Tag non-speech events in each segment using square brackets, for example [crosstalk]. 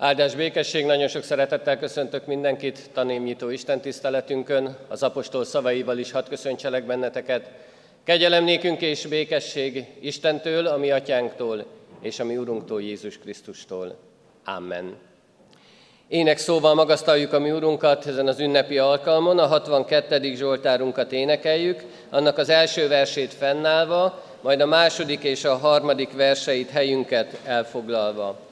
Áldás békesség, nagyon sok szeretettel köszöntök mindenkit tanémnyitó Isten tiszteletünkön, az apostol szavaival is hadd köszöntselek benneteket. Kegyelem nékünk és békesség Istentől, a mi atyánktól, és a mi Urunktól, Jézus Krisztustól. Amen. Ének szóval magasztaljuk a mi Urunkat ezen az ünnepi alkalmon, a 62. Zsoltárunkat énekeljük, annak az első versét fennállva, majd a második és a harmadik verseit helyünket elfoglalva.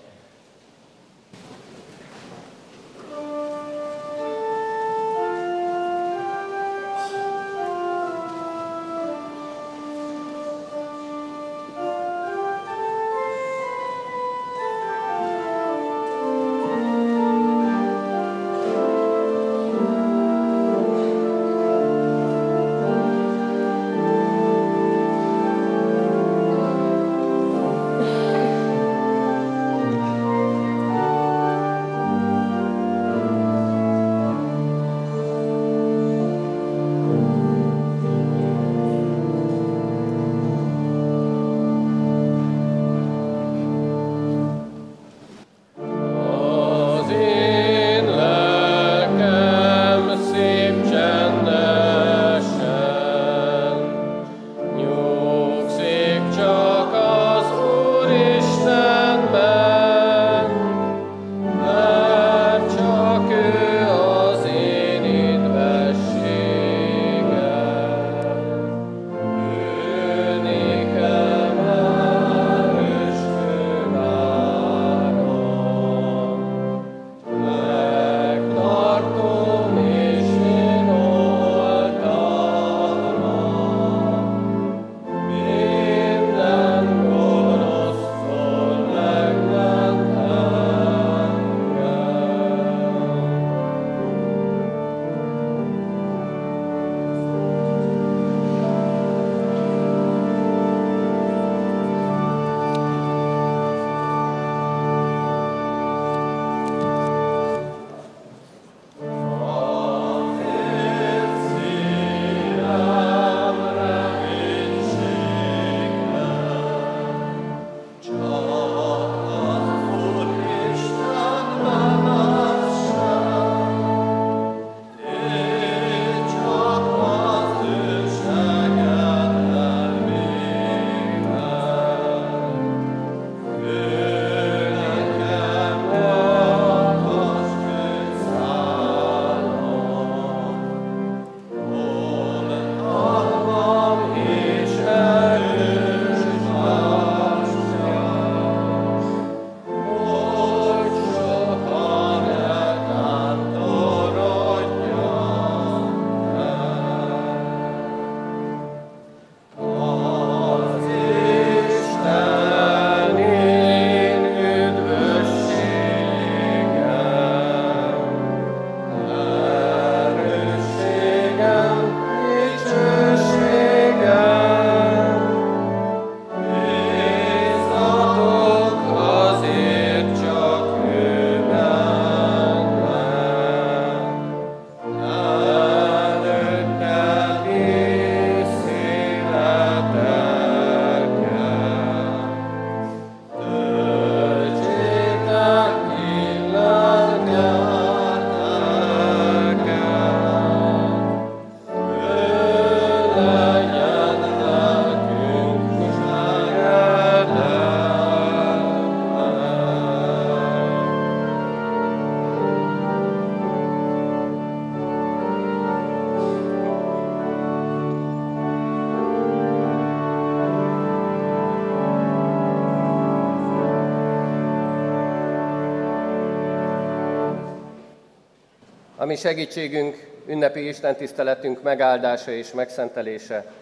Ami segítségünk, ünnepi Isten tiszteletünk megáldása és megszentelése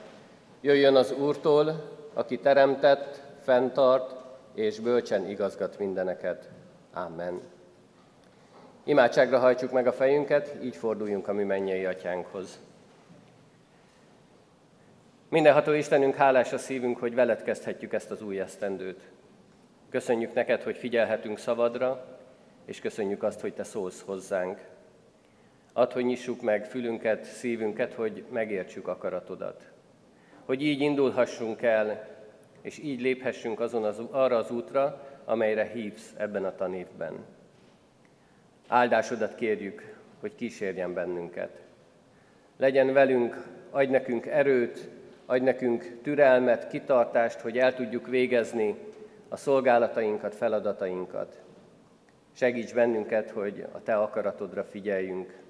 jöjjön az Úrtól, aki teremtett, fenntart és bölcsen igazgat mindeneket. Amen. Imádságra hajtsuk meg a fejünket, így forduljunk a mi mennyei atyánkhoz. Mindenható Istenünk, hálás a szívünk, hogy veled kezdhetjük ezt az új esztendőt. Köszönjük neked, hogy figyelhetünk szavadra, és köszönjük azt, hogy te szólsz hozzánk. Add, hogy nyissuk meg fülünket, szívünket, hogy megértsük akaratodat. Hogy így indulhassunk el, és így léphessünk azon az, arra az útra, amelyre hívsz ebben a tanévben. áldásodat kérjük, hogy kísérjen bennünket. Legyen velünk, adj nekünk erőt, adj nekünk türelmet, kitartást, hogy el tudjuk végezni a szolgálatainkat, feladatainkat. Segíts bennünket, hogy a Te akaratodra figyeljünk,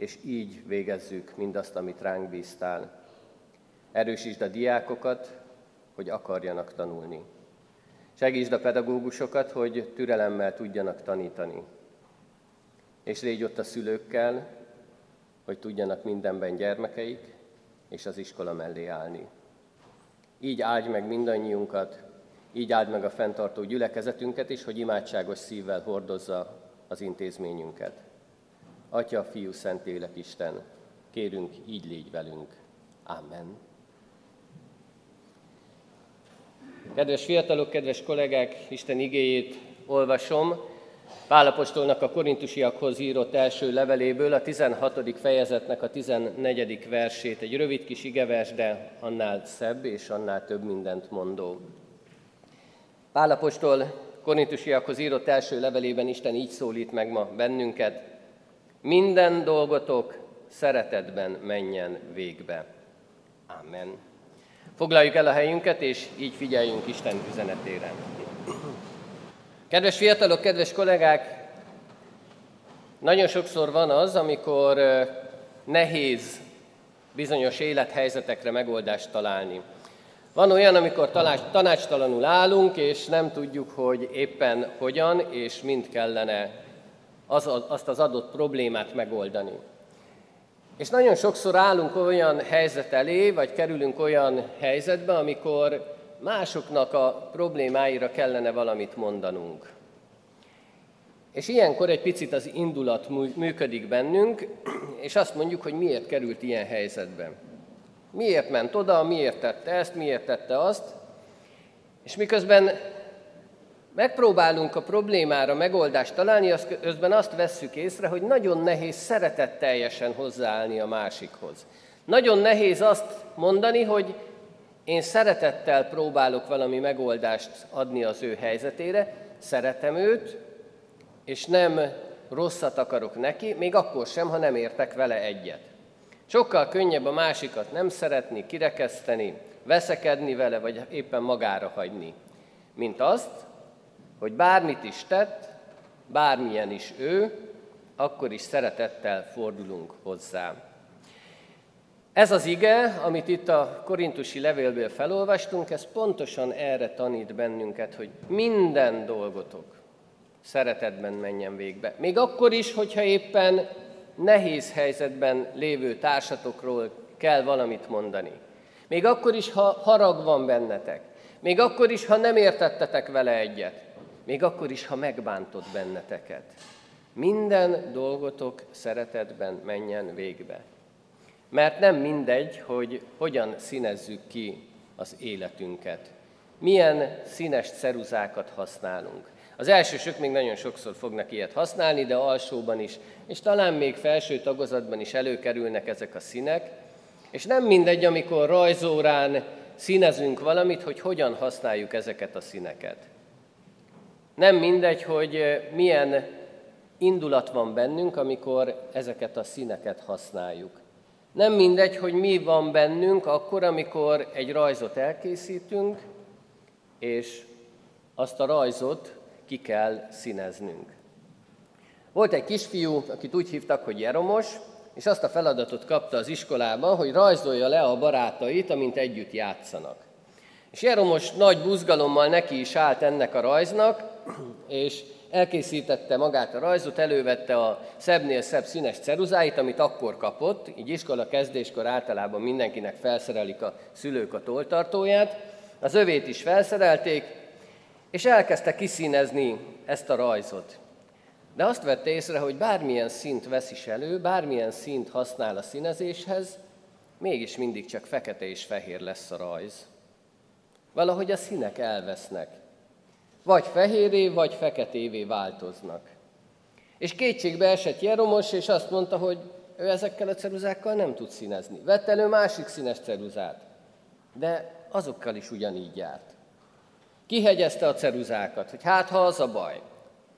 és így végezzük mindazt, amit ránk bíztál. Erősítsd a diákokat, hogy akarjanak tanulni. Segítsd a pedagógusokat, hogy türelemmel tudjanak tanítani. És légy ott a szülőkkel, hogy tudjanak mindenben gyermekeik, és az iskola mellé állni. Így áldj meg mindannyiunkat, így áld meg a fenntartó gyülekezetünket is, hogy imádságos szívvel hordozza az intézményünket. Atya, Fiú, Szentlélek, Isten, kérünk, így légy velünk. Amen. Kedves fiatalok, kedves kollégák, Isten igéjét olvasom. Pálapostolnak a korintusiakhoz írott első leveléből, a 16. fejezetnek a 14. versét. Egy rövid kis igevers, de annál szebb és annál több mindent mondó. Pálapostól korintusiakhoz írott első levelében Isten így szólít meg ma bennünket. Minden dolgotok szeretetben menjen végbe. Amen. Foglaljuk el a helyünket, és így figyeljünk Isten üzenetére. Kedves fiatalok, kedves kollégák, nagyon sokszor van az, amikor nehéz bizonyos élethelyzetekre megoldást találni. Van olyan, amikor tanácstalanul állunk, és nem tudjuk, hogy éppen hogyan és mind kellene az, azt az adott problémát megoldani. És nagyon sokszor állunk olyan helyzet elé, vagy kerülünk olyan helyzetbe, amikor másoknak a problémáira kellene valamit mondanunk. És ilyenkor egy picit az indulat működik bennünk, és azt mondjuk, hogy miért került ilyen helyzetbe. Miért ment oda, miért tette ezt, miért tette azt, és miközben megpróbálunk a problémára megoldást találni, az közben azt vesszük észre, hogy nagyon nehéz szeretetteljesen hozzáállni a másikhoz. Nagyon nehéz azt mondani, hogy én szeretettel próbálok valami megoldást adni az ő helyzetére, szeretem őt, és nem rosszat akarok neki, még akkor sem, ha nem értek vele egyet. Sokkal könnyebb a másikat nem szeretni, kirekeszteni, veszekedni vele, vagy éppen magára hagyni, mint azt, hogy bármit is tett, bármilyen is ő, akkor is szeretettel fordulunk hozzá. Ez az ige, amit itt a korintusi levélből felolvastunk, ez pontosan erre tanít bennünket, hogy minden dolgotok szeretetben menjen végbe. Még akkor is, hogyha éppen nehéz helyzetben lévő társatokról kell valamit mondani. Még akkor is, ha harag van bennetek. Még akkor is, ha nem értettetek vele egyet. Még akkor is, ha megbántott benneteket. Minden dolgotok szeretetben menjen végbe. Mert nem mindegy, hogy hogyan színezzük ki az életünket. Milyen színes ceruzákat használunk. Az elsősök még nagyon sokszor fognak ilyet használni, de alsóban is, és talán még felső tagozatban is előkerülnek ezek a színek, és nem mindegy, amikor rajzórán színezünk valamit, hogy hogyan használjuk ezeket a színeket. Nem mindegy, hogy milyen indulat van bennünk, amikor ezeket a színeket használjuk. Nem mindegy, hogy mi van bennünk akkor, amikor egy rajzot elkészítünk, és azt a rajzot ki kell színeznünk. Volt egy kisfiú, akit úgy hívtak, hogy Jeromos, és azt a feladatot kapta az iskolában, hogy rajzolja le a barátait, amint együtt játszanak. És Jeromos nagy buzgalommal neki is állt ennek a rajznak, és elkészítette magát a rajzot, elővette a szebbnél szebb színes ceruzáit, amit akkor kapott, így iskola kezdéskor általában mindenkinek felszerelik a szülők a toltartóját, az övét is felszerelték, és elkezdte kiszínezni ezt a rajzot. De azt vette észre, hogy bármilyen szint vesz is elő, bármilyen szint használ a színezéshez, mégis mindig csak fekete és fehér lesz a rajz. Valahogy a színek elvesznek. Vagy fehéré, vagy feketévé változnak. És kétségbe esett Jeromos, és azt mondta, hogy ő ezekkel a ceruzákkal nem tud színezni. Vett elő másik színes ceruzát, de azokkal is ugyanígy járt. Kihegyezte a ceruzákat, hogy hát ha az a baj,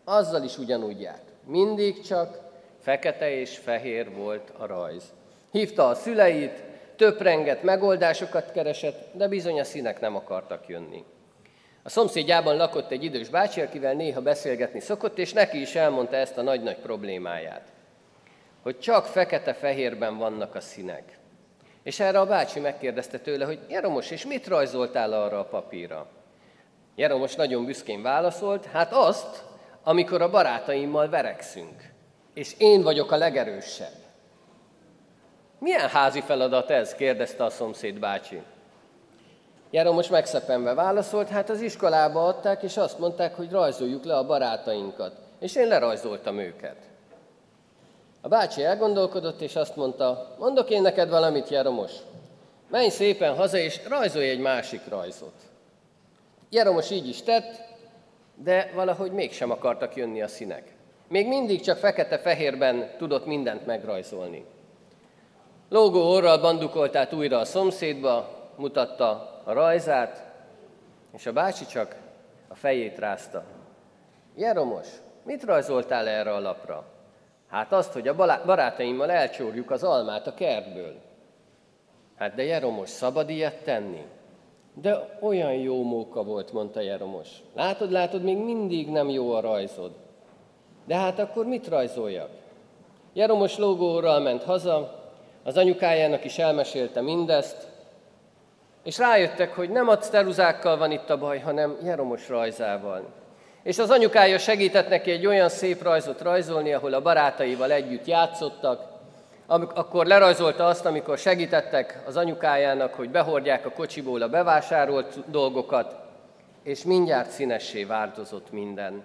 Azzal is ugyanúgy járt. Mindig csak fekete és fehér volt a rajz. Hívta a szüleit, töprenget, megoldásokat keresett, de bizony a színek nem akartak jönni. A szomszédjában lakott egy idős bácsi, akivel néha beszélgetni szokott, és neki is elmondta ezt a nagy-nagy problémáját, hogy csak fekete-fehérben vannak a színek. És erre a bácsi megkérdezte tőle, hogy Jeromos, és mit rajzoltál arra a papírra? Jeromos nagyon büszkén válaszolt, hát azt, amikor a barátaimmal verekszünk, és én vagyok a legerősebb. Milyen házi feladat ez? kérdezte a szomszéd bácsi. Jeromos megszepenve válaszolt, hát az iskolába adták, és azt mondták, hogy rajzoljuk le a barátainkat. És én lerajzoltam őket. A bácsi elgondolkodott, és azt mondta, mondok én neked valamit, Jeromos. Menj szépen haza, és rajzolj egy másik rajzot. Jeromos így is tett, de valahogy mégsem akartak jönni a színek. Még mindig csak fekete-fehérben tudott mindent megrajzolni. Lógó orral bandukolt át újra a szomszédba, mutatta a rajzát, és a bácsi csak a fejét rázta. Jeromos, mit rajzoltál erre a lapra? Hát azt, hogy a barátaimmal elcsórjuk az almát a kertből. Hát de Jeromos, szabad ilyet tenni? De olyan jó móka volt, mondta Jeromos. Látod, látod, még mindig nem jó a rajzod. De hát akkor mit rajzoljak? Jeromos lógóról ment haza, az anyukájának is elmesélte mindezt, és rájöttek, hogy nem a ceruzákkal van itt a baj, hanem Jeromos rajzával. És az anyukája segített neki egy olyan szép rajzot rajzolni, ahol a barátaival együtt játszottak, akkor lerajzolta azt, amikor segítettek az anyukájának, hogy behordják a kocsiból a bevásárolt dolgokat, és mindjárt színessé változott minden.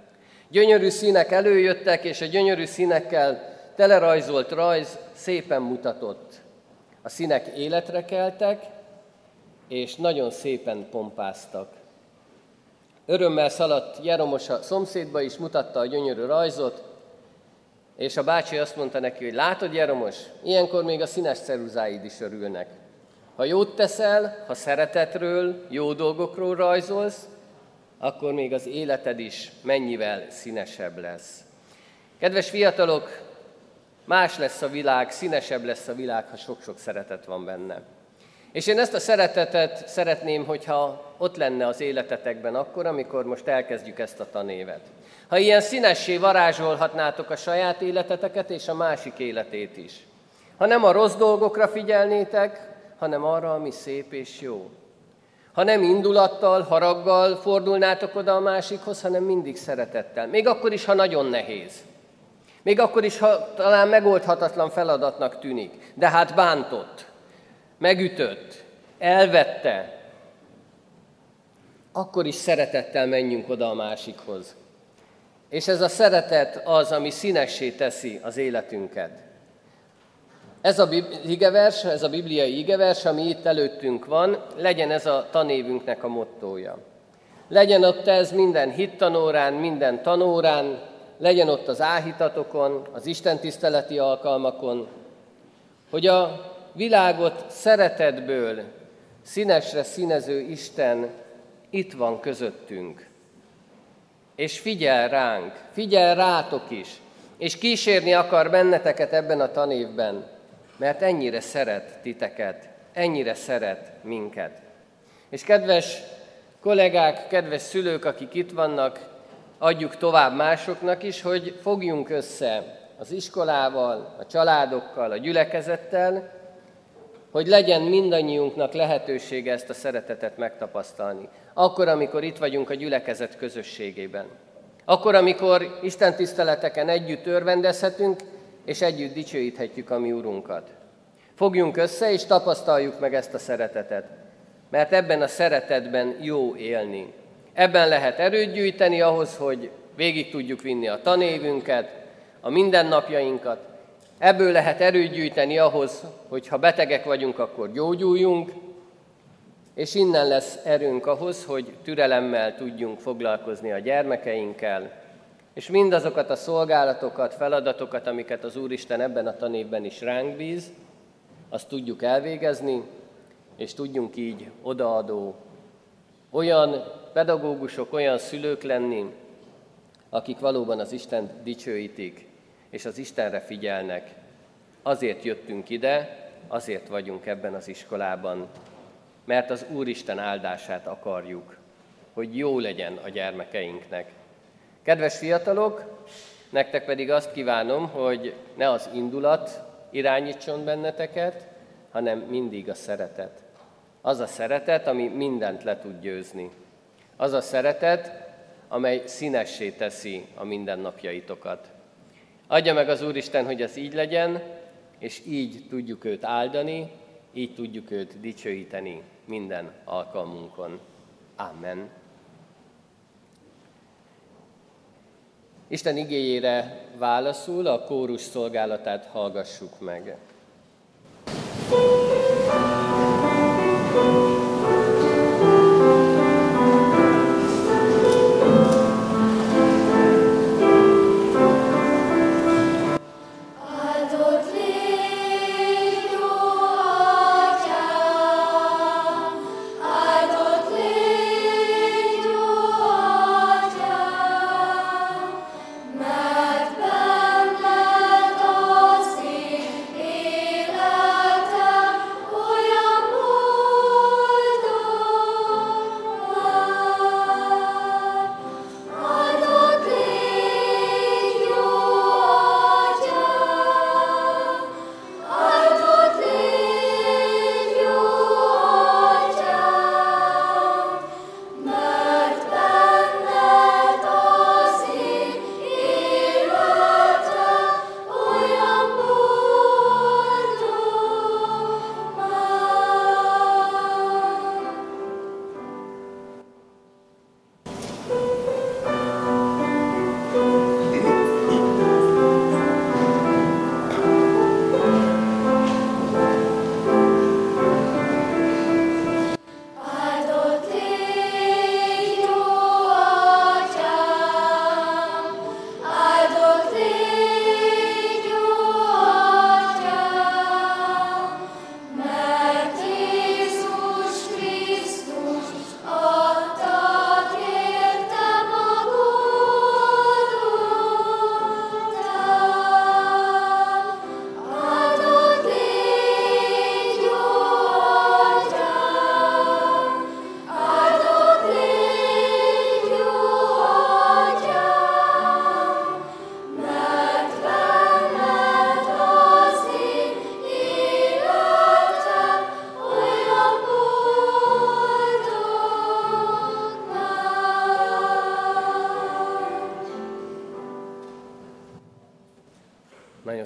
Gyönyörű színek előjöttek, és a gyönyörű színekkel telerajzolt rajz szépen mutatott. A színek életre keltek, és nagyon szépen pompáztak. Örömmel szaladt Jeromos a szomszédba is, mutatta a gyönyörű rajzot, és a bácsi azt mondta neki, hogy látod, Jeromos, ilyenkor még a színes ceruzáid is örülnek. Ha jót teszel, ha szeretetről, jó dolgokról rajzolsz, akkor még az életed is mennyivel színesebb lesz. Kedves fiatalok, más lesz a világ, színesebb lesz a világ, ha sok-sok szeretet van benne. És én ezt a szeretetet szeretném, hogyha ott lenne az életetekben akkor, amikor most elkezdjük ezt a tanévet. Ha ilyen színessé varázsolhatnátok a saját életeteket és a másik életét is. Ha nem a rossz dolgokra figyelnétek, hanem arra, ami szép és jó. Ha nem indulattal, haraggal fordulnátok oda a másikhoz, hanem mindig szeretettel. Még akkor is, ha nagyon nehéz. Még akkor is, ha talán megoldhatatlan feladatnak tűnik. De hát bántott, megütött, elvette. Akkor is szeretettel menjünk oda a másikhoz. És ez a szeretet az, ami színessé teszi az életünket. Ez a igevers, ez a bibliai igevers, ami itt előttünk van, legyen ez a tanévünknek a mottója. Legyen ott ez minden hittanórán, minden tanórán, legyen ott az áhítatokon, az Isten tiszteleti alkalmakon, hogy a világot szeretetből színesre színező Isten itt van közöttünk és figyel ránk, figyel rátok is, és kísérni akar benneteket ebben a tanévben, mert ennyire szeret titeket, ennyire szeret minket. És kedves kollégák, kedves szülők, akik itt vannak, adjuk tovább másoknak is, hogy fogjunk össze az iskolával, a családokkal, a gyülekezettel, hogy legyen mindannyiunknak lehetősége ezt a szeretetet megtapasztalni. Akkor, amikor itt vagyunk a gyülekezet közösségében. Akkor, amikor Isten tiszteleteken együtt örvendezhetünk, és együtt dicsőíthetjük a mi Urunkat. Fogjunk össze, és tapasztaljuk meg ezt a szeretetet. Mert ebben a szeretetben jó élni. Ebben lehet erőt gyűjteni ahhoz, hogy végig tudjuk vinni a tanévünket, a mindennapjainkat, Ebből lehet erőt gyűjteni ahhoz, hogy ha betegek vagyunk, akkor gyógyuljunk, és innen lesz erőnk ahhoz, hogy türelemmel tudjunk foglalkozni a gyermekeinkkel, és mindazokat a szolgálatokat, feladatokat, amiket az Úristen ebben a tanévben is ránk bíz, azt tudjuk elvégezni, és tudjunk így odaadó olyan pedagógusok, olyan szülők lenni, akik valóban az Isten dicsőítik, és az Istenre figyelnek. Azért jöttünk ide, azért vagyunk ebben az iskolában, mert az Úristen áldását akarjuk, hogy jó legyen a gyermekeinknek. Kedves fiatalok, nektek pedig azt kívánom, hogy ne az indulat irányítson benneteket, hanem mindig a szeretet. Az a szeretet, ami mindent le tud győzni. Az a szeretet, amely színessé teszi a mindennapjaitokat. Adja meg az Úristen, hogy ez így legyen, és így tudjuk őt áldani, így tudjuk őt dicsőíteni minden alkalmunkon. Amen. Isten igéjére válaszul a kórus szolgálatát hallgassuk meg.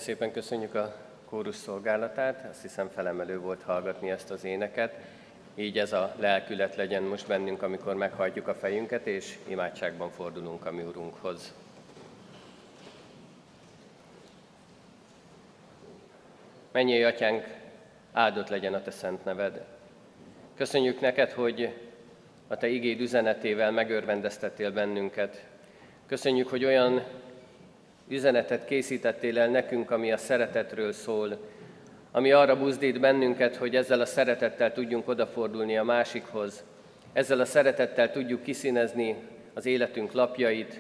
Szépen köszönjük a kórus szolgálatát, azt hiszem felemelő volt hallgatni ezt az éneket. Így ez a lelkület legyen most bennünk, amikor meghajtjuk a fejünket, és imádságban fordulunk a mi Urunkhoz. Mennyi atyánk, áldott legyen a te szent neved. Köszönjük neked, hogy a te igéd üzenetével megörvendeztettél bennünket. Köszönjük, hogy olyan üzenetet készítettél el nekünk, ami a szeretetről szól, ami arra buzdít bennünket, hogy ezzel a szeretettel tudjunk odafordulni a másikhoz, ezzel a szeretettel tudjuk kiszínezni az életünk lapjait,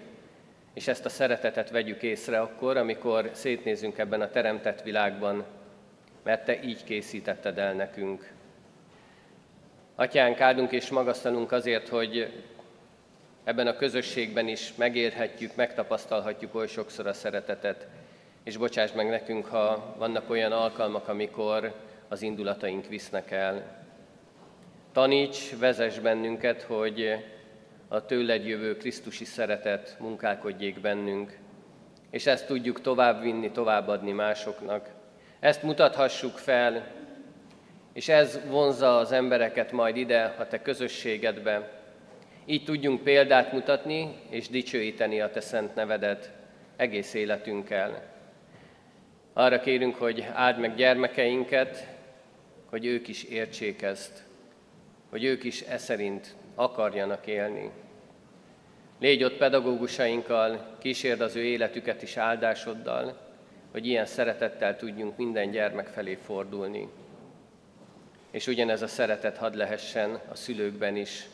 és ezt a szeretetet vegyük észre akkor, amikor szétnézünk ebben a teremtett világban, mert Te így készítetted el nekünk. Atyánk, áldunk és magasztalunk azért, hogy ebben a közösségben is megérhetjük, megtapasztalhatjuk oly sokszor a szeretetet, és bocsáss meg nekünk, ha vannak olyan alkalmak, amikor az indulataink visznek el. Taníts, vezess bennünket, hogy a tőled jövő Krisztusi szeretet munkálkodjék bennünk, és ezt tudjuk továbbvinni, továbbadni másoknak. Ezt mutathassuk fel, és ez vonza az embereket majd ide, a te közösségedbe, így tudjunk példát mutatni és dicsőíteni a Te szent nevedet egész életünkkel. Arra kérünk, hogy áld meg gyermekeinket, hogy ők is értsék ezt, hogy ők is e szerint akarjanak élni. Légy ott pedagógusainkkal, kísérd az ő életüket is áldásoddal, hogy ilyen szeretettel tudjunk minden gyermek felé fordulni. És ugyanez a szeretet hadd lehessen a szülőkben is,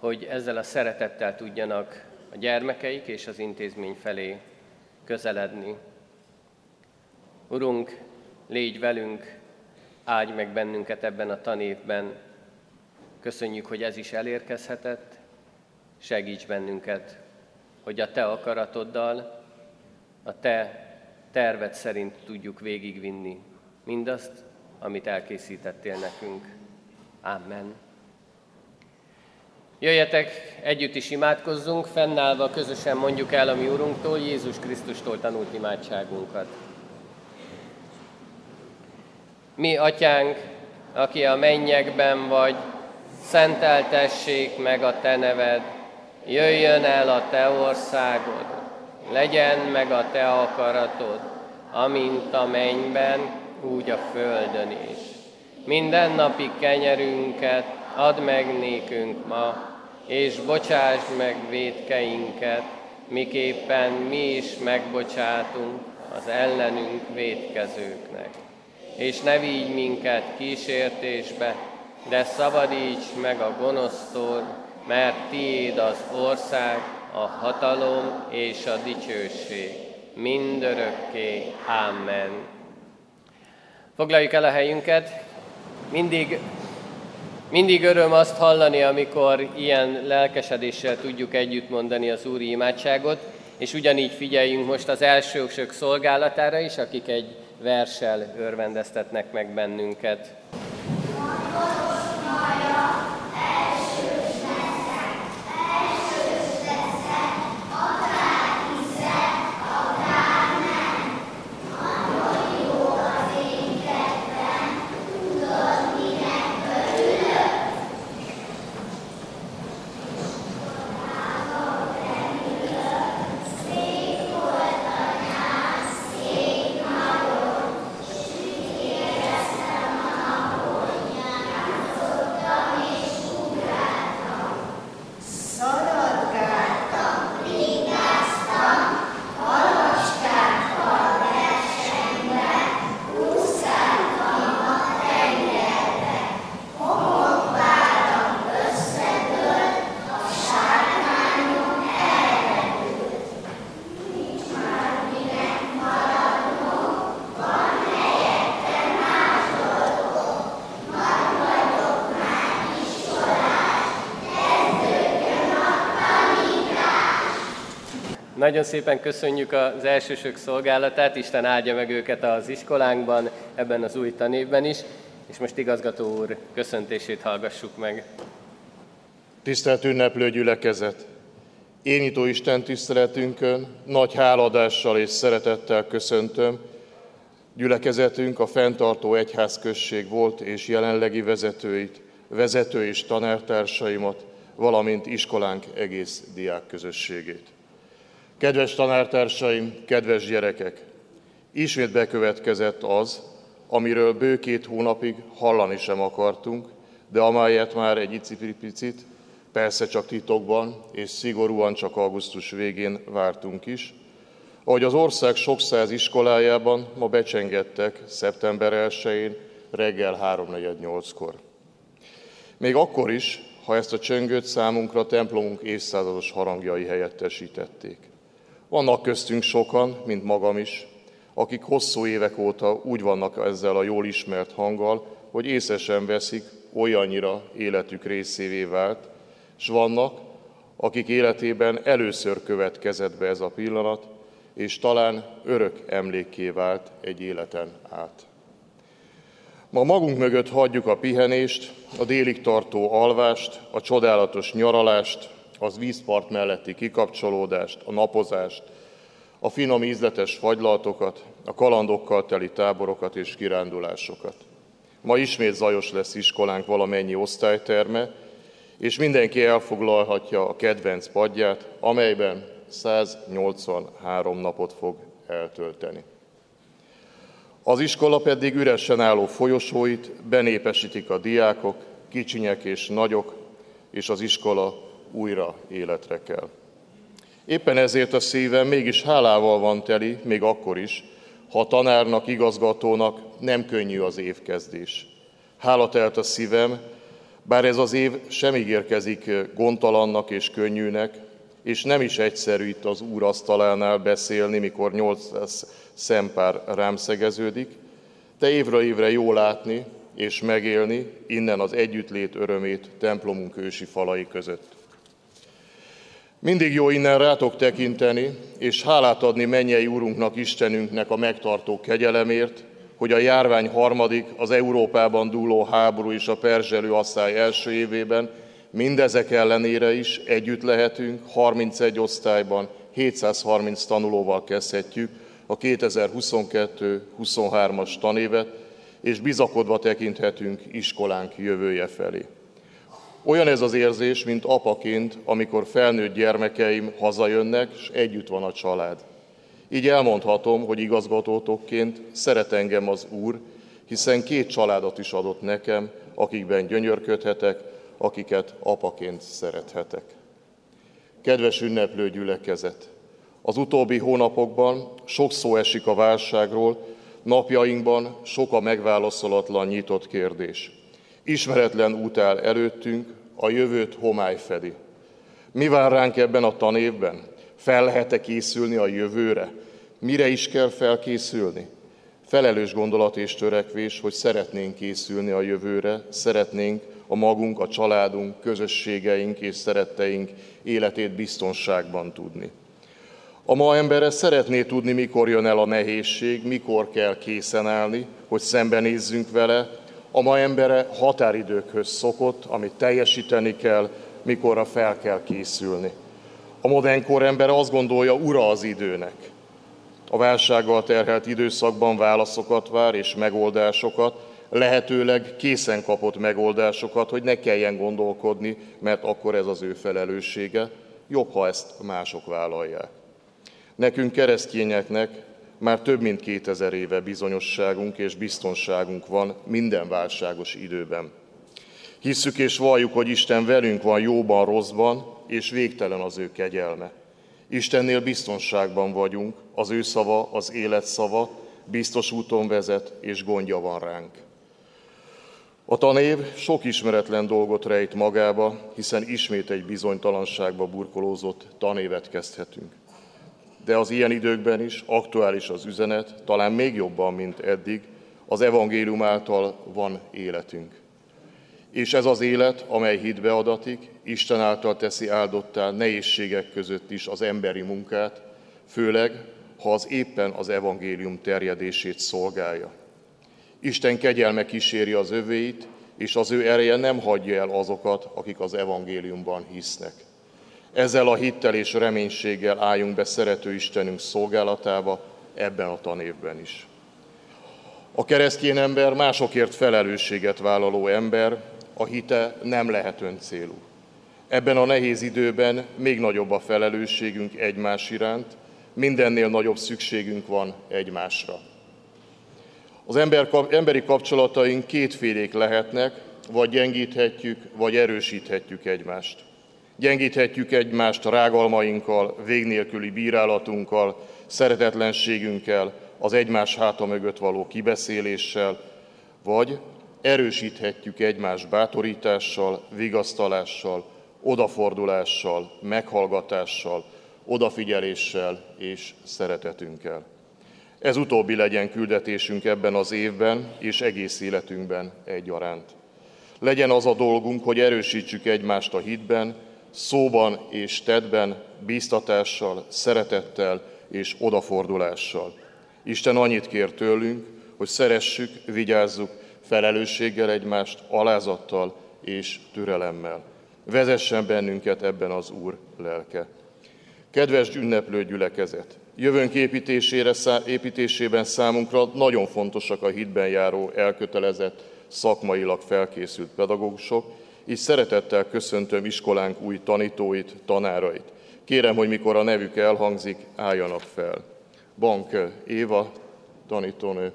hogy ezzel a szeretettel tudjanak a gyermekeik és az intézmény felé közeledni. Urunk, légy velünk, áldj meg bennünket ebben a tanévben. Köszönjük, hogy ez is elérkezhetett, segíts bennünket, hogy a Te akaratoddal, a Te terved szerint tudjuk végigvinni mindazt, amit elkészítettél nekünk. Amen. Jöjjetek, együtt is imádkozzunk, fennállva közösen mondjuk el a mi Urunktól, Jézus Krisztustól tanult imádságunkat. Mi, Atyánk, aki a mennyekben vagy, szenteltessék meg a Te neved, jöjjön el a Te országod, legyen meg a Te akaratod, amint a mennyben, úgy a földön is. Minden napi kenyerünket add meg nékünk ma, és bocsásd meg védkeinket, miképpen mi is megbocsátunk az ellenünk védkezőknek. És ne vigy minket kísértésbe, de szabadíts meg a gonosztól, mert tiéd az ország, a hatalom és a dicsőség, mindörökké. Amen. Foglaljuk el a helyünket. Mindig, mindig öröm azt hallani, amikor ilyen lelkesedéssel tudjuk együtt mondani az Úri imádságot, és ugyanígy figyeljünk most az elsősök szolgálatára is, akik egy versel örvendeztetnek meg bennünket. Nagyon szépen köszönjük az elsősök szolgálatát, Isten áldja meg őket az iskolánkban, ebben az új tanévben is, és most igazgató úr köszöntését hallgassuk meg. Tisztelt ünneplő gyülekezet! Énító Isten tiszteletünkön nagy háladással és szeretettel köszöntöm gyülekezetünk a fenntartó egyházközség volt és jelenlegi vezetőit, vezető és tanártársaimat, valamint iskolánk egész diák közösségét. Kedves tanártársaim, kedves gyerekek! Ismét bekövetkezett az, amiről bő két hónapig hallani sem akartunk, de amelyet már egy icipicit, persze csak titokban és szigorúan csak augusztus végén vártunk is, ahogy az ország sok száz iskolájában ma becsengettek szeptember 1-én reggel 3.48-kor. Még akkor is, ha ezt a csöngőt számunkra templomunk évszázados harangjai helyettesítették. Vannak köztünk sokan, mint magam is, akik hosszú évek óta úgy vannak ezzel a jól ismert hanggal, hogy észesen veszik, olyannyira életük részévé vált, és vannak, akik életében először következett be ez a pillanat, és talán örök emlékké vált egy életen át. Ma magunk mögött hagyjuk a pihenést, a délig tartó alvást, a csodálatos nyaralást, az vízpart melletti kikapcsolódást, a napozást, a finom ízletes fagylaltokat, a kalandokkal teli táborokat és kirándulásokat. Ma ismét zajos lesz iskolánk valamennyi osztályterme, és mindenki elfoglalhatja a kedvenc padját, amelyben 183 napot fog eltölteni. Az iskola pedig üresen álló folyosóit benépesítik a diákok, kicsinyek és nagyok, és az iskola újra életre kell. Éppen ezért a szívem mégis hálával van teli, még akkor is, ha a tanárnak, igazgatónak nem könnyű az évkezdés. Hála telt a szívem, bár ez az év sem ígérkezik gondtalannak és könnyűnek, és nem is egyszerű itt az úr asztalánál beszélni, mikor 800 szempár rám szegeződik, de évről évre jó látni és megélni innen az együttlét örömét templomunk ősi falai között. Mindig jó innen rátok tekinteni, és hálát adni mennyei Úrunknak, Istenünknek a megtartó kegyelemért, hogy a járvány harmadik, az Európában dúló háború és a perzselő asszály első évében mindezek ellenére is együtt lehetünk, 31 osztályban, 730 tanulóval kezdhetjük a 2022-23-as tanévet, és bizakodva tekinthetünk iskolánk jövője felé. Olyan ez az érzés, mint apaként, amikor felnőtt gyermekeim hazajönnek, és együtt van a család. Így elmondhatom, hogy igazgatótokként szeret engem az Úr, hiszen két családot is adott nekem, akikben gyönyörködhetek, akiket apaként szerethetek. Kedves ünneplő gyülekezet! Az utóbbi hónapokban sok szó esik a válságról, napjainkban sok a megválaszolatlan nyitott kérdés. Ismeretlen út áll előttünk, a jövőt homály fedi. Mi vár ránk ebben a tanévben? Fel lehet-e készülni a jövőre? Mire is kell felkészülni? Felelős gondolat és törekvés, hogy szeretnénk készülni a jövőre, szeretnénk a magunk, a családunk, közösségeink és szeretteink életét biztonságban tudni. A ma embere szeretné tudni, mikor jön el a nehézség, mikor kell készen állni, hogy szembenézzünk vele. A ma embere határidőkhöz szokott, amit teljesíteni kell, mikorra fel kell készülni. A modern korember azt gondolja, ura az időnek. A válsággal terhelt időszakban válaszokat vár és megoldásokat, lehetőleg készen kapott megoldásokat, hogy ne kelljen gondolkodni, mert akkor ez az ő felelőssége. Jobb, ha ezt mások vállalják. Nekünk keresztényeknek már több mint 2000 éve bizonyosságunk és biztonságunk van minden válságos időben. Hisszük és valljuk, hogy Isten velünk van jóban, rosszban, és végtelen az ő kegyelme. Istennél biztonságban vagyunk, az ő szava, az élet szava, biztos úton vezet, és gondja van ránk. A tanév sok ismeretlen dolgot rejt magába, hiszen ismét egy bizonytalanságba burkolózott tanévet kezdhetünk. De az ilyen időkben is aktuális az üzenet, talán még jobban, mint eddig, az evangélium által van életünk. És ez az élet, amely hitbe adatik, Isten által teszi áldottá nehézségek között is az emberi munkát, főleg, ha az éppen az evangélium terjedését szolgálja. Isten kegyelme kíséri az övéit, és az ő ereje nem hagyja el azokat, akik az evangéliumban hisznek. Ezzel a hittel és reménységgel álljunk be szerető Istenünk szolgálatába ebben a tanévben is. A keresztény ember másokért felelősséget vállaló ember, a hite nem lehet öncélú. Ebben a nehéz időben még nagyobb a felelősségünk egymás iránt, mindennél nagyobb szükségünk van egymásra. Az ember, emberi kapcsolataink kétfélék lehetnek, vagy gyengíthetjük, vagy erősíthetjük egymást. Gyengíthetjük egymást rágalmainkkal, végnélküli bírálatunkkal, szeretetlenségünkkel, az egymás háta mögött való kibeszéléssel, vagy erősíthetjük egymást bátorítással, vigasztalással, odafordulással, meghallgatással, odafigyeléssel és szeretetünkkel. Ez utóbbi legyen küldetésünk ebben az évben és egész életünkben egyaránt. Legyen az a dolgunk, hogy erősítsük egymást a hitben, szóban és tettben, bíztatással, szeretettel és odafordulással. Isten annyit kér tőlünk, hogy szeressük, vigyázzuk felelősséggel egymást, alázattal és türelemmel. Vezessen bennünket ebben az Úr lelke. Kedves ünneplő gyülekezet! Jövőnk építésére, építésében számunkra nagyon fontosak a hitben járó, elkötelezett, szakmailag felkészült pedagógusok, így szeretettel köszöntöm iskolánk új tanítóit, tanárait. Kérem, hogy mikor a nevük elhangzik, álljanak fel. Bank Éva, tanítónő,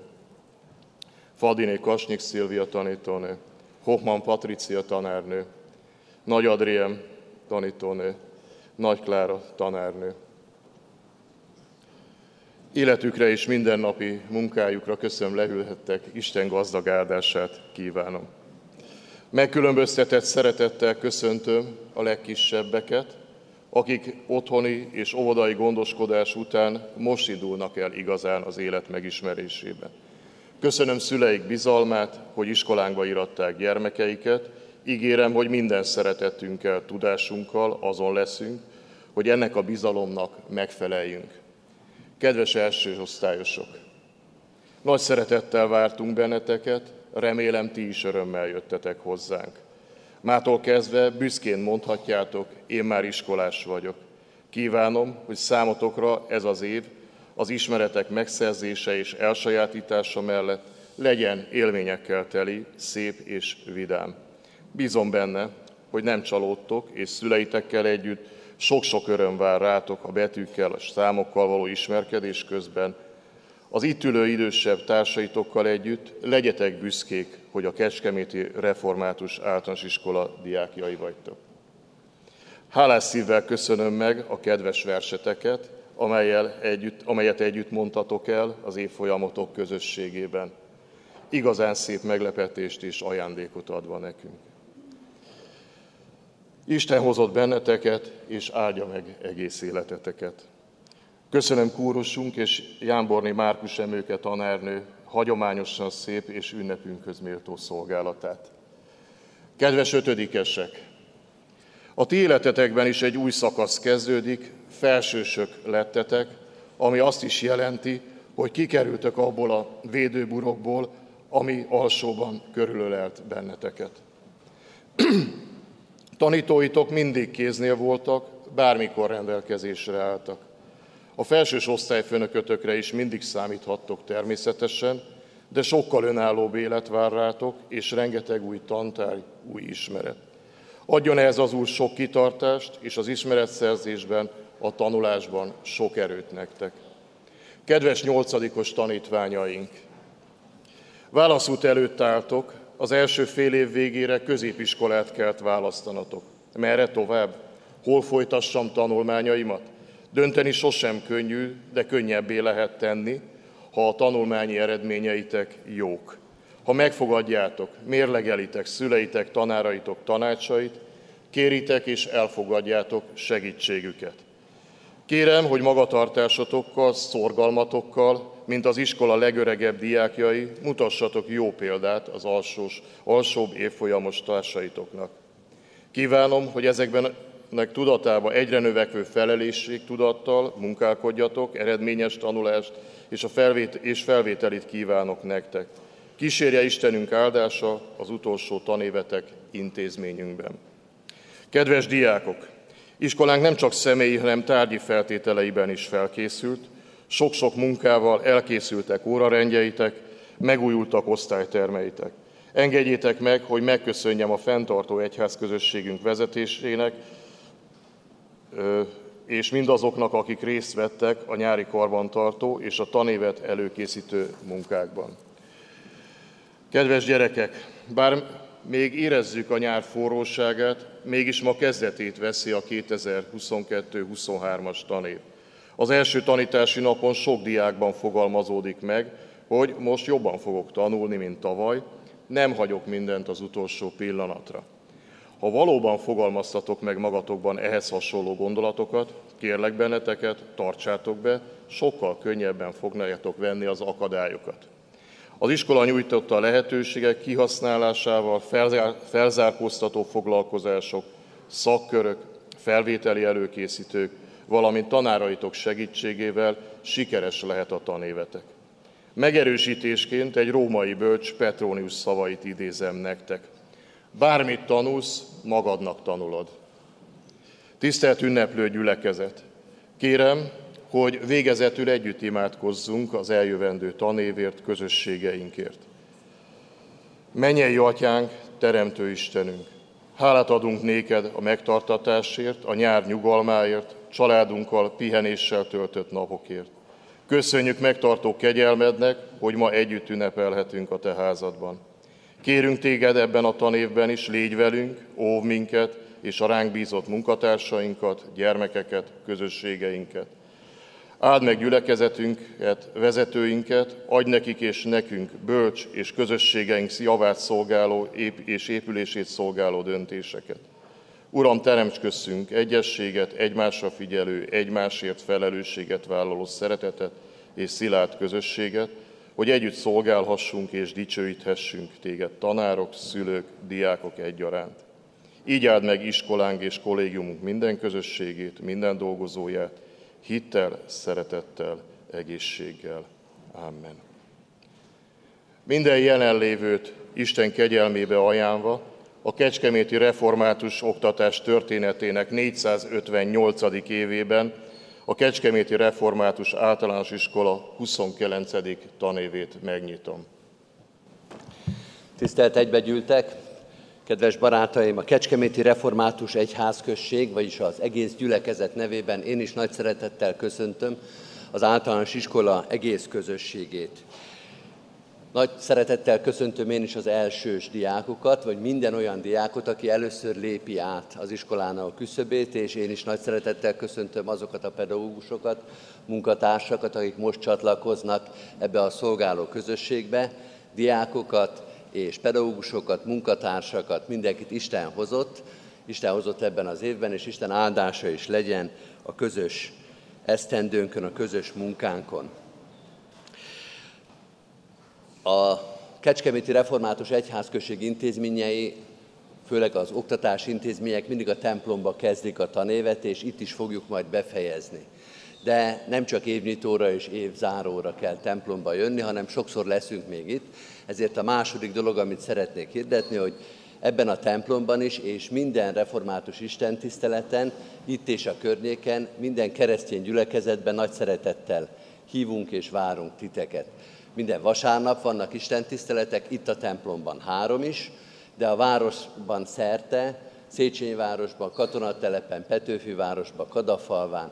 Fadiné Kasnyik Szilvia tanítónő, Hoffman Patricia tanárnő, Nagy Adriem tanítónő, Nagy Klára tanárnő. Életükre és mindennapi munkájukra köszönöm leülhettek, Isten gazdag áldását kívánom. Megkülönböztetett szeretettel köszöntöm a legkisebbeket, akik otthoni és óvodai gondoskodás után most indulnak el igazán az élet megismerésében. Köszönöm szüleik bizalmát, hogy iskolánkba iratták gyermekeiket, ígérem, hogy minden szeretetünkkel, tudásunkkal azon leszünk, hogy ennek a bizalomnak megfeleljünk. Kedves első osztályosok! Nagy szeretettel vártunk benneteket, remélem ti is örömmel jöttetek hozzánk. Mától kezdve büszkén mondhatjátok, én már iskolás vagyok. Kívánom, hogy számotokra ez az év az ismeretek megszerzése és elsajátítása mellett legyen élményekkel teli, szép és vidám. Bízom benne, hogy nem csalódtok, és szüleitekkel együtt sok-sok öröm vár rátok a betűkkel, a számokkal való ismerkedés közben, az itt ülő idősebb társaitokkal együtt legyetek büszkék, hogy a Kecskeméti Református Általános Iskola diákjai vagytok. Hálás szívvel köszönöm meg a kedves verseteket, amelyel együtt, amelyet együtt mondtatok el az évfolyamotok közösségében. Igazán szép meglepetést és ajándékot adva nekünk. Isten hozott benneteket, és áldja meg egész életeteket. Köszönöm kúrusunk és Jánborni Márkus Emőke tanárnő hagyományosan szép és ünnepünkhöz méltó szolgálatát. Kedves ötödikesek! A ti életetekben is egy új szakasz kezdődik, felsősök lettetek, ami azt is jelenti, hogy kikerültek abból a védőburokból, ami alsóban körülölelt benneteket. [clears throat] Tanítóitok mindig kéznél voltak, bármikor rendelkezésre álltak. A felsős osztályfőnökötökre is mindig számíthattok természetesen, de sokkal önállóbb élet vár rátok, és rengeteg új tantárgy, új ismeret. Adjon ehhez az Úr sok kitartást, és az ismeretszerzésben, a tanulásban sok erőt nektek. Kedves nyolcadikos tanítványaink! Válaszút előtt álltok, az első fél év végére középiskolát kellett választanatok. Merre tovább? Hol folytassam tanulmányaimat? Dönteni sosem könnyű, de könnyebbé lehet tenni, ha a tanulmányi eredményeitek jók. Ha megfogadjátok, mérlegelitek szüleitek, tanáraitok tanácsait, kéritek és elfogadjátok segítségüket. Kérem, hogy magatartásotokkal, szorgalmatokkal, mint az iskola legöregebb diákjai, mutassatok jó példát az alsós, alsóbb évfolyamos társaitoknak. Kívánom, hogy ezekben nek tudatába egyre növekvő felelősség tudattal munkálkodjatok, eredményes tanulást és, a felvét, és felvételit kívánok nektek. Kísérje Istenünk áldása az utolsó tanévetek intézményünkben. Kedves diákok! Iskolánk nem csak személyi, hanem tárgyi feltételeiben is felkészült. Sok-sok munkával elkészültek órarendjeitek, megújultak osztálytermeitek. Engedjétek meg, hogy megköszönjem a fenntartó egyházközösségünk vezetésének, és mindazoknak, akik részt vettek a nyári karbantartó és a tanévet előkészítő munkákban. Kedves gyerekek, bár még érezzük a nyár forróságát, mégis ma kezdetét veszi a 2022-23-as tanév. Az első tanítási napon sok diákban fogalmazódik meg, hogy most jobban fogok tanulni, mint tavaly, nem hagyok mindent az utolsó pillanatra. Ha valóban fogalmaztatok meg magatokban ehhez hasonló gondolatokat, kérlek benneteket, tartsátok be, sokkal könnyebben fognátok venni az akadályokat. Az iskola nyújtotta a lehetőségek kihasználásával felzár, felzárkóztató foglalkozások, szakkörök, felvételi előkészítők, valamint tanáraitok segítségével sikeres lehet a tanévetek. Megerősítésként egy római bölcs Petronius szavait idézem nektek. Bármit tanulsz, magadnak tanulod. Tisztelt ünneplő gyülekezet! Kérem, hogy végezetül együtt imádkozzunk az eljövendő tanévért, közösségeinkért. Mennyei atyánk, teremtő Istenünk! Hálát adunk néked a megtartatásért, a nyár nyugalmáért, családunkkal pihenéssel töltött napokért. Köszönjük megtartó kegyelmednek, hogy ma együtt ünnepelhetünk a te házadban. Kérünk téged ebben a tanévben is, légy velünk, óv minket, és a ránk bízott munkatársainkat, gyermekeket, közösségeinket. Áld meg gyülekezetünket, vezetőinket, adj nekik és nekünk bölcs és közösségeink javát szolgáló és épülését szolgáló döntéseket. Uram, teremts köszünk egyességet, egymásra figyelő, egymásért felelősséget vállaló szeretetet és szilárd közösséget, hogy együtt szolgálhassunk és dicsőíthessünk téged tanárok, szülők, diákok egyaránt. Így áld meg iskolánk és kollégiumunk minden közösségét, minden dolgozóját, hittel, szeretettel, egészséggel. Amen. Minden jelenlévőt Isten kegyelmébe ajánlva, a Kecskeméti Református Oktatás történetének 458. évében a Kecskeméti Református Általános Iskola 29. tanévét megnyitom. Tisztelt egybegyűltek, kedves barátaim, a Kecskeméti Református Egyházközség, vagyis az egész gyülekezet nevében én is nagy szeretettel köszöntöm az általános iskola egész közösségét. Nagy szeretettel köszöntöm én is az elsős diákokat, vagy minden olyan diákot, aki először lépi át az iskolának küszöbét, és én is nagy szeretettel köszöntöm azokat a pedagógusokat, munkatársakat, akik most csatlakoznak ebbe a szolgáló közösségbe, diákokat és pedagógusokat, munkatársakat, mindenkit Isten hozott, Isten hozott ebben az évben, és Isten áldása is legyen a közös esztendőnkön, a közös munkánkon. A Kecskeméti Református Egyházközség intézményei, főleg az oktatási intézmények mindig a templomba kezdik a tanévet, és itt is fogjuk majd befejezni. De nem csak évnyitóra és évzáróra kell templomba jönni, hanem sokszor leszünk még itt. Ezért a második dolog, amit szeretnék hirdetni, hogy ebben a templomban is, és minden református istentiszteleten, itt és a környéken, minden keresztény gyülekezetben nagy szeretettel hívunk és várunk titeket. Minden vasárnap vannak istentiszteletek, itt a templomban három is, de a városban szerte, Széchenyi városban, Katonatelepen, Petőfivárosban, Kadafalván,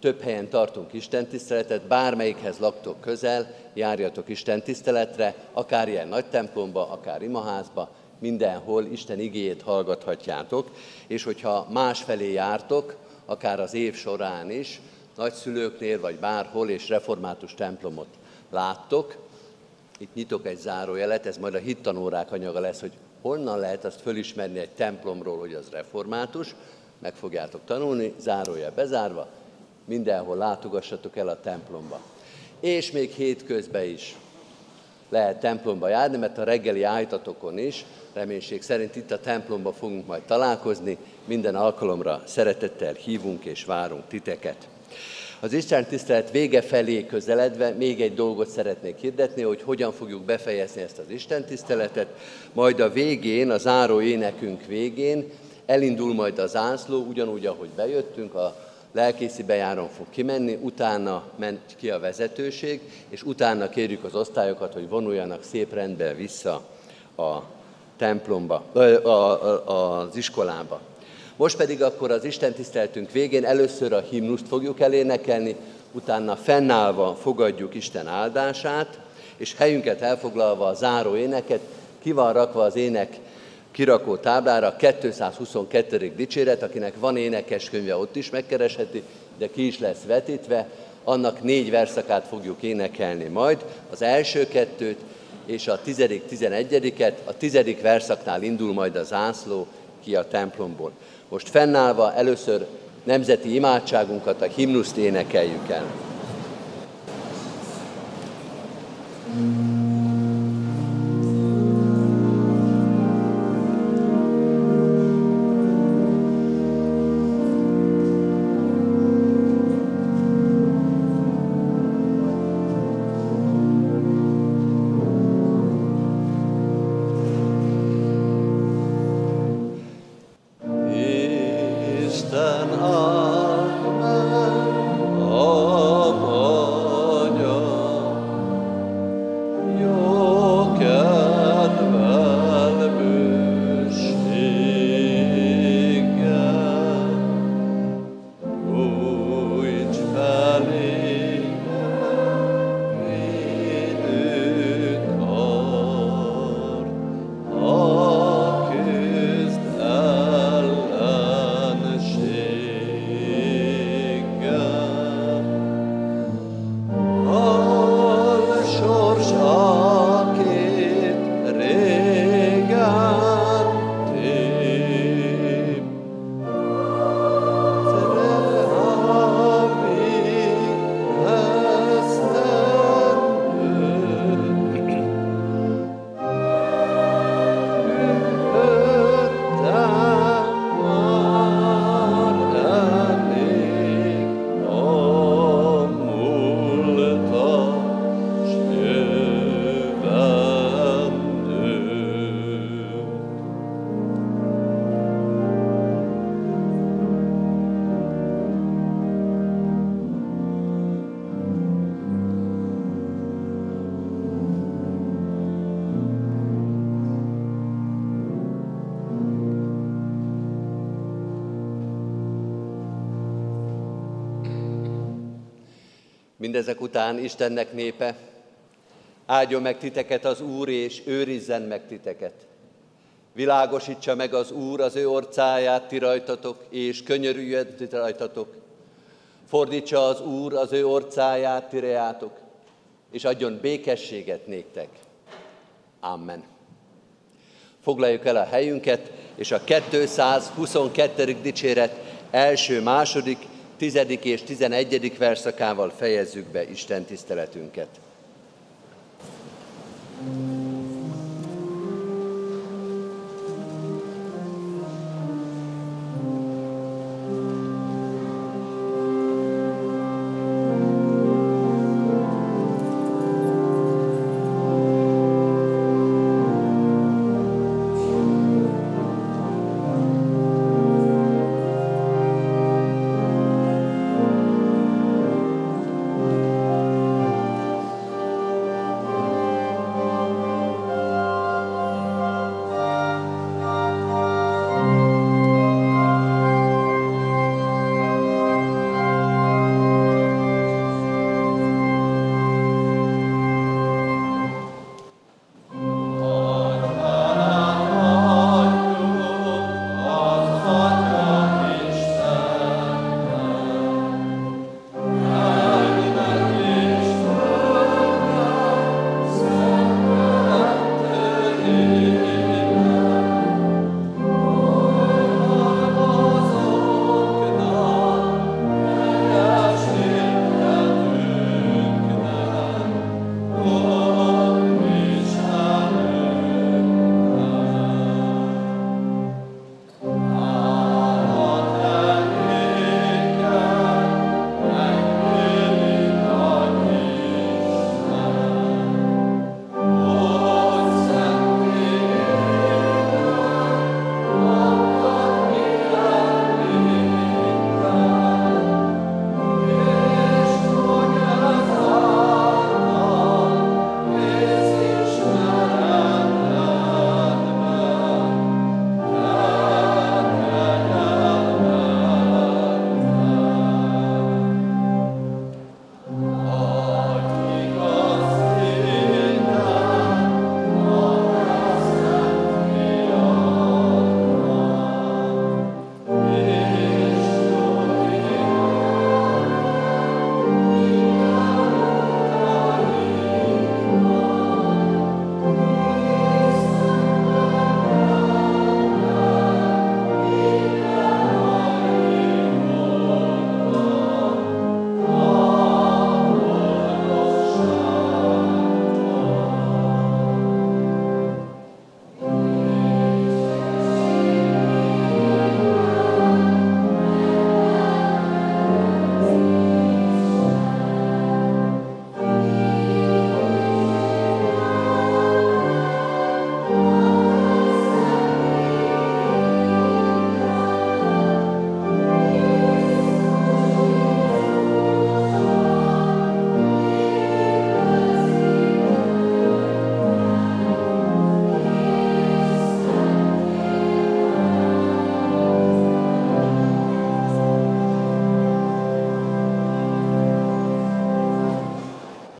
több helyen tartunk istentiszteletet, bármelyikhez laktok közel, járjatok istentiszteletre, akár ilyen nagy templomba, akár imaházba, mindenhol Isten igéjét hallgathatjátok, és hogyha másfelé jártok, akár az év során is, nagyszülőknél vagy bárhol, és református templomot láttok. Itt nyitok egy zárójelet, ez majd a hittanórák anyaga lesz, hogy honnan lehet azt fölismerni egy templomról, hogy az református. Meg fogjátok tanulni, zárójel bezárva, mindenhol látogassatok el a templomba. És még hétközben is lehet templomba járni, mert a reggeli ájtatokon is, reménység szerint itt a templomba fogunk majd találkozni, minden alkalomra szeretettel hívunk és várunk titeket. Az Isten tisztelet vége felé közeledve még egy dolgot szeretnék hirdetni, hogy hogyan fogjuk befejezni ezt az Isten tiszteletet. Majd a végén, a záró énekünk végén elindul majd az ászló, ugyanúgy, ahogy bejöttünk, a lelkészi bejáron fog kimenni, utána ment ki a vezetőség, és utána kérjük az osztályokat, hogy vonuljanak szép rendben vissza a templomba, az iskolába. Most pedig akkor az Isten tiszteltünk végén először a himnuszt fogjuk elénekelni, utána fennállva fogadjuk Isten áldását, és helyünket elfoglalva a záró éneket, ki van rakva az ének kirakó táblára, 222. dicséret, akinek van énekeskönyve, ott is megkeresheti, de ki is lesz vetítve, annak négy verszakát fogjuk énekelni majd, az első kettőt és a tizedik, tizenegyediket, a tizedik verszaknál indul majd az ászló ki a templomból. Most fennállva először nemzeti imádságunkat, a himnuszt énekeljük el. Mm. Mindezek után Istennek népe, áldjon meg titeket az Úr, és őrizzen meg titeket. Világosítsa meg az Úr az ő orcáját ti rajtatok, és könyörüljön ti rajtatok. Fordítsa az Úr az ő orcáját ti reátok, és adjon békességet néktek. Amen. Foglaljuk el a helyünket, és a 222. dicséret első, második, tizedik és tizenegyedik verszakával fejezzük be Isten tiszteletünket. thank